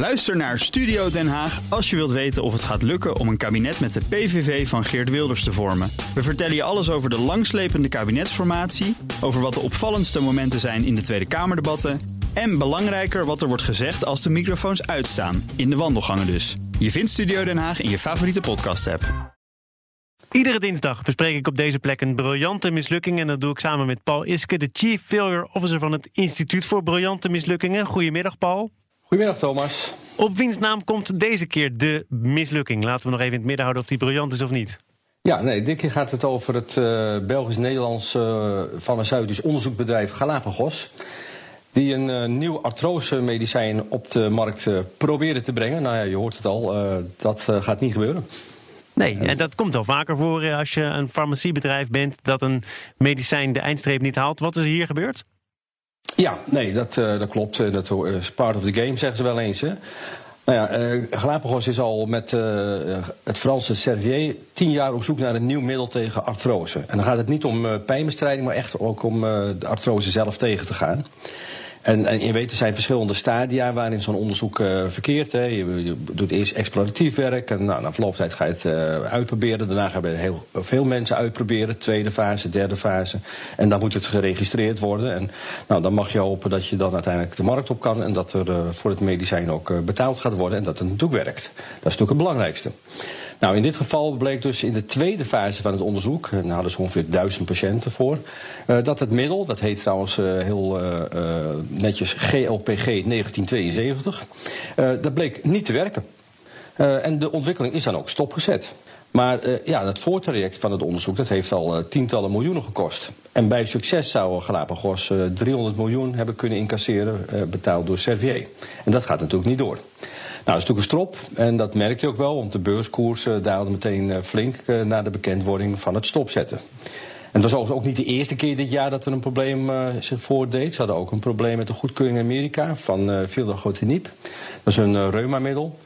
Luister naar Studio Den Haag als je wilt weten of het gaat lukken om een kabinet met de PVV van Geert Wilders te vormen. We vertellen je alles over de langslepende kabinetsformatie, over wat de opvallendste momenten zijn in de Tweede Kamerdebatten en belangrijker wat er wordt gezegd als de microfoons uitstaan, in de wandelgangen dus. Je vindt Studio Den Haag in je favoriete podcast-app. Iedere dinsdag bespreek ik op deze plek een briljante mislukking. En dat doe ik samen met Paul Iske, de Chief Failure Officer van het Instituut voor Briljante Mislukkingen. Goedemiddag, Paul. Goedemiddag, Thomas. Op wiens naam komt deze keer de mislukking? Laten we nog even in het midden houden of die briljant is of niet. Ja, nee, dit keer gaat het over het uh, Belgisch-Nederlands uh, farmaceutisch onderzoekbedrijf Galapagos. Die een uh, nieuw artrose-medicijn op de markt proberen te brengen. Nou ja, je hoort het al, dat gaat niet gebeuren. Nee, en dat komt wel vaker voor als je een farmaciebedrijf bent dat een medicijn de eindstreep niet haalt. Wat is er hier gebeurd? Ja, nee, dat, uh, dat klopt. Dat is part of the game, zeggen ze wel eens. Hè? Nou ja, uh, Galapagos is al met het Franse Servier tien jaar op zoek naar een nieuw middel tegen artrose. En dan gaat het niet om pijnbestrijding, maar echt ook om de artrose zelf tegen te gaan. En, en, je weet, er zijn verschillende stadia waarin zo'n onderzoek uh, verkeert. Hè. Je, doet eerst exploratief werk en nou, na verloop tijd ga je het uh, uitproberen. Daarna gaan we heel veel mensen uitproberen. Tweede fase, derde fase. En dan moet het geregistreerd worden. En nou, dan mag je hopen dat je dan uiteindelijk de markt op kan... en dat er uh, voor het medicijn ook betaald gaat worden en dat het natuurlijk werkt. Dat is natuurlijk het belangrijkste. Nou, in dit geval bleek dus in de tweede fase van het onderzoek, en daar hadden ze ongeveer duizend patiënten voor, uh, dat het middel, dat heet trouwens uh, heel uh, netjes GLPG 1972, dat bleek niet te werken. en de ontwikkeling is dan ook stopgezet. Maar uh, ja, dat voortraject van het onderzoek dat heeft al tientallen miljoenen gekost. En bij succes zou Galapagos uh, 300 miljoen hebben kunnen incasseren, betaald door Servier. En dat gaat natuurlijk niet door. Nou, dat is natuurlijk een strop. En dat merkte je ook wel, want de beurskoers uh, daalde meteen uh, flink uh, na de bekendwording van het stopzetten. En het was ook niet de eerste keer dit jaar dat er een probleem zich voordeed. Ze hadden ook een probleem met de goedkeuring in Amerika van uh. Dat is een reumamiddel.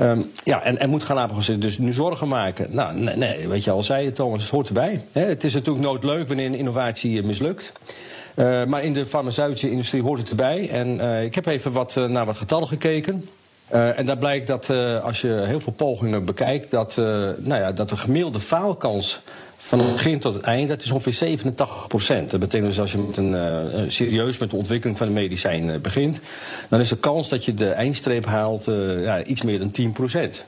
Um, ja, en, en moet Galapagos zich dus nu zorgen maken? Nou, nee, nee, weet je al zei Thomas, het hoort erbij. Het is natuurlijk nooit leuk wanneer een innovatie mislukt. Uh, maar in de farmaceutische industrie hoort het erbij. En uh, ik heb even wat, uh, naar wat getallen gekeken. Uh, en daar blijkt dat uh, als je heel veel pogingen bekijkt, dat, uh, nou ja, dat de gemiddelde faalkans van het begin tot het eind, dat is ongeveer 87 procent. Dat betekent dus als je met een, serieus met de ontwikkeling van een medicijn begint, dan is de kans dat je de eindstreep haalt ja, iets meer dan 10 procent.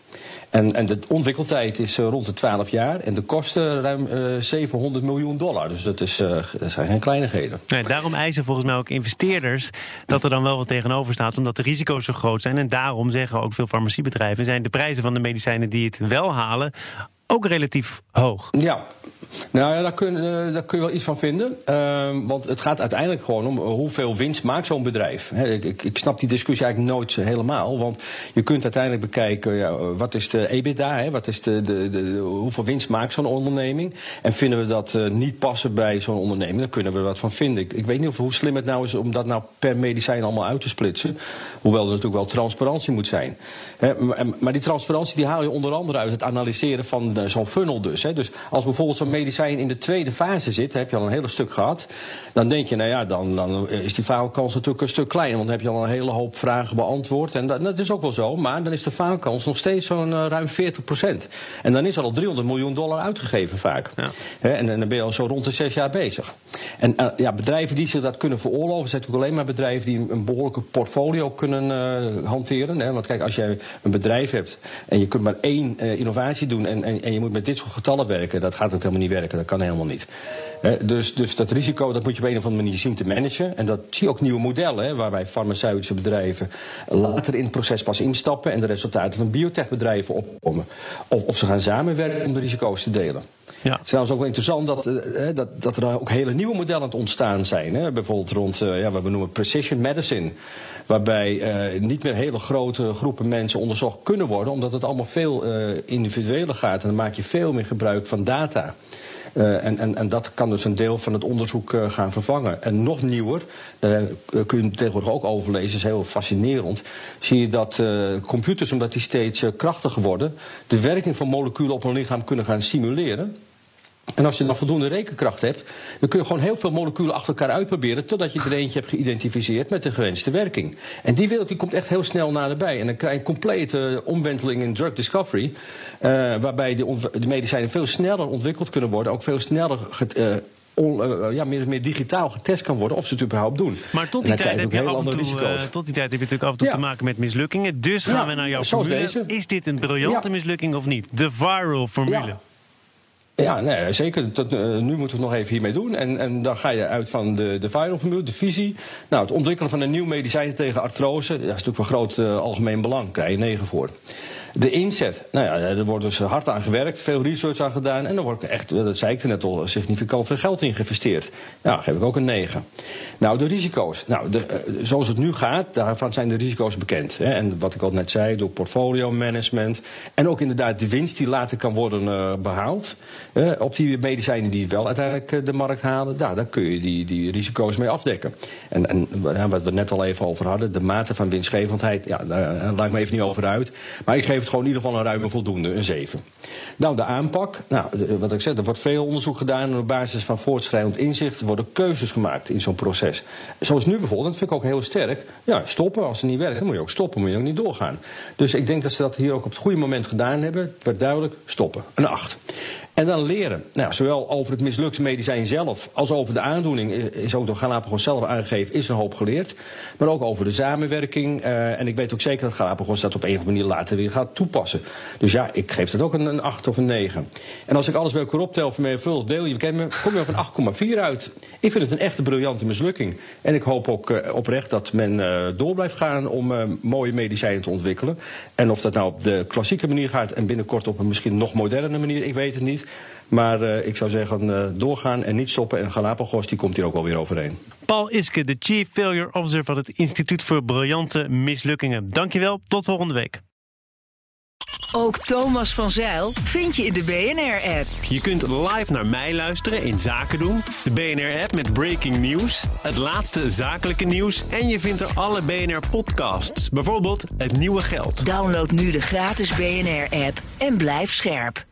En, en, de ontwikkeltijd is uh, rond de 12 jaar en de kosten ruim uh, 700 miljoen dollar. Dus dat, is, uh, dat zijn geen kleinigheden. Nee, daarom eisen volgens mij ook investeerders dat er dan wel wat tegenover staat, omdat de risico's zo groot zijn. En daarom zeggen ook veel farmaciebedrijven: zijn de prijzen van de medicijnen die het wel halen ook relatief hoog. Ja, nou ja, daar kun, uh, daar kun je wel iets van vinden. Uh, want het gaat uiteindelijk gewoon om hoeveel winst maakt zo'n bedrijf. Ik, ik, snap die discussie eigenlijk nooit helemaal. Want je kunt uiteindelijk bekijken, ja, wat is de EBITDA? He, wat is de, de, de, hoeveel winst maakt zo'n onderneming? En vinden we dat uh, niet passen bij zo'n onderneming, dan kunnen we wat van vinden. Ik, weet niet of, hoe slim het nou is om dat nou per medicijn allemaal uit te splitsen. Hoewel er natuurlijk wel transparantie moet zijn. Maar, maar, die transparantie die haal je onder andere uit het analyseren van zo'n funnel dus. Dus als bijvoorbeeld zo'n medicijn in de tweede fase zit, heb je al een hele stuk gehad. Dan denk je, nou ja, dan, dan is die faalkans natuurlijk een stuk kleiner. Want dan heb je al een hele hoop vragen beantwoord. En dat, dat is ook wel zo. Maar dan is de faalkans nog steeds zo'n uh, ruim 40 procent. En dan is er al 300 miljoen dollar uitgegeven vaak. Ja. en, en, dan ben je al zo rond de zes jaar bezig. En uh, ja, bedrijven die zich dat kunnen veroorloven, zijn natuurlijk alleen maar bedrijven die een behoorlijke portfolio kunnen uh, hanteren. Hè? Want kijk, als jij een bedrijf hebt en je kunt maar één innovatie doen en, en, en, je moet met dit soort getallen werken, dat gaat ook helemaal niet werken. Dat kan helemaal niet. Dus, dus dat risico dat moet je op een of andere manier zien te managen. En dat zie je ook nieuwe modellen, hè, waarbij farmaceutische bedrijven later in het proces pas instappen en de resultaten van biotechbedrijven opkomen. Of, of ze gaan samenwerken om de risico's te delen. Ja. Het is trouwens ook wel interessant dat, uh, dat, dat er ook hele nieuwe modellen aan het ontstaan zijn. Hè? Bijvoorbeeld rond uh, ja, wat we noemen precision medicine. Waarbij uh, niet meer hele grote groepen mensen onderzocht kunnen worden, omdat het allemaal veel individueler gaat. En dan maak je veel meer gebruik van data. Uh, en, en, en, dat kan dus een deel van het onderzoek uh, gaan vervangen. En nog nieuwer, uh, kun je tegenwoordig ook overlezen, is heel fascinerend. Zie je dat computers, omdat die steeds krachtiger worden, de werking van moleculen op een lichaam kunnen gaan simuleren. En als je dan voldoende rekenkracht hebt, dan kun je gewoon heel veel moleculen achter elkaar uitproberen. totdat je er eentje hebt geïdentificeerd met de gewenste werking. En die wereld die komt echt heel snel naderbij. En dan krijg je een complete omwenteling in drug discovery. Uh, waarbij de, de, medicijnen veel sneller ontwikkeld kunnen worden. Ook veel sneller uh, ja, meer, meer digitaal getest kan worden of ze het überhaupt doen. Maar tot die, tijd heb, je af en toe, uh, tot die tijd heb je natuurlijk af en toe ja. te maken met mislukkingen. Dus gaan ja, we naar jouw formule. Deze. Is dit een briljante mislukking of niet? De viral formule. Ja, nee, zeker. Uh, nu moeten we het nog even hiermee doen. En, en dan ga je uit van de, de viral formule, de visie. Nou, het ontwikkelen van een nieuw medicijn tegen artrose. Dat is natuurlijk van groot uh, algemeen belang. Daar krijg je negen voor. De inzet, nou ja, er wordt dus hard aan gewerkt, veel research aan gedaan. En er wordt echt, dat zei ik er net al, significant veel geld in geïnvesteerd. Ja, geef ik ook een 9. Nou, de risico's. Nou, de, zoals het nu gaat, daarvan zijn de risico's bekend. Hè. En wat ik al net zei, door portfolio management. En ook inderdaad de winst die later kan worden behaald. Op die medicijnen die wel uiteindelijk uh, de markt halen. Daar, daar kun je die, die risico's mee afdekken. En, en wat we net al even over hadden, de mate van winstgevendheid. Ja, daar laat ik me even niet over uit. Maar ik geef het gewoon in ieder geval een ruime voldoende, een 7. Nou, de aanpak. Nou, wat ik zeg, er wordt veel onderzoek gedaan. En op basis van voortschrijdend inzicht worden keuzes gemaakt in zo'n proces. Zoals nu bijvoorbeeld, dat vind ik ook heel sterk. Ja, stoppen. Als het niet werkt, dan moet je ook stoppen. Moet je ook niet doorgaan. Dus ik denk dat ze dat hier ook op het goede moment gedaan hebben. Het werd duidelijk, stoppen. Een 8. En dan leren. Nou, zowel over het mislukte medicijn zelf als over de aandoening is ook door Galapagos zelf aangegeven, is een hoop geleerd. Maar ook over de samenwerking. Uh, en ik weet ook zeker dat Galapagos dat op een of andere manier later weer gaat toepassen. Dus ja, ik geef dat ook een, een 8 of een 9. En als ik alles bij elkaar optel van mijn vul, deel je, me, kom je op een 8,4 uit. Ik vind het een echte briljante mislukking. En ik hoop ook uh, oprecht dat men door blijft gaan om mooie medicijnen te ontwikkelen. En of dat nou op de klassieke manier gaat en binnenkort op een misschien nog moderne manier, ik weet het niet. Maar uh, ik zou zeggen, uh, doorgaan en niet stoppen. En Galapagos die komt hier ook wel weer overheen. Paul Iske, de Chief Failure Officer van het Instituut voor Briljante Mislukkingen. Dankjewel, tot volgende week. Ook Thomas van Zeil vind je in de BNR-app. Je kunt live naar mij luisteren in Zaken doen. De BNR-app met breaking news, het laatste zakelijke nieuws... en je vindt er alle BNR-podcasts, bijvoorbeeld Het Nieuwe Geld. Download nu de gratis BNR-app en blijf scherp.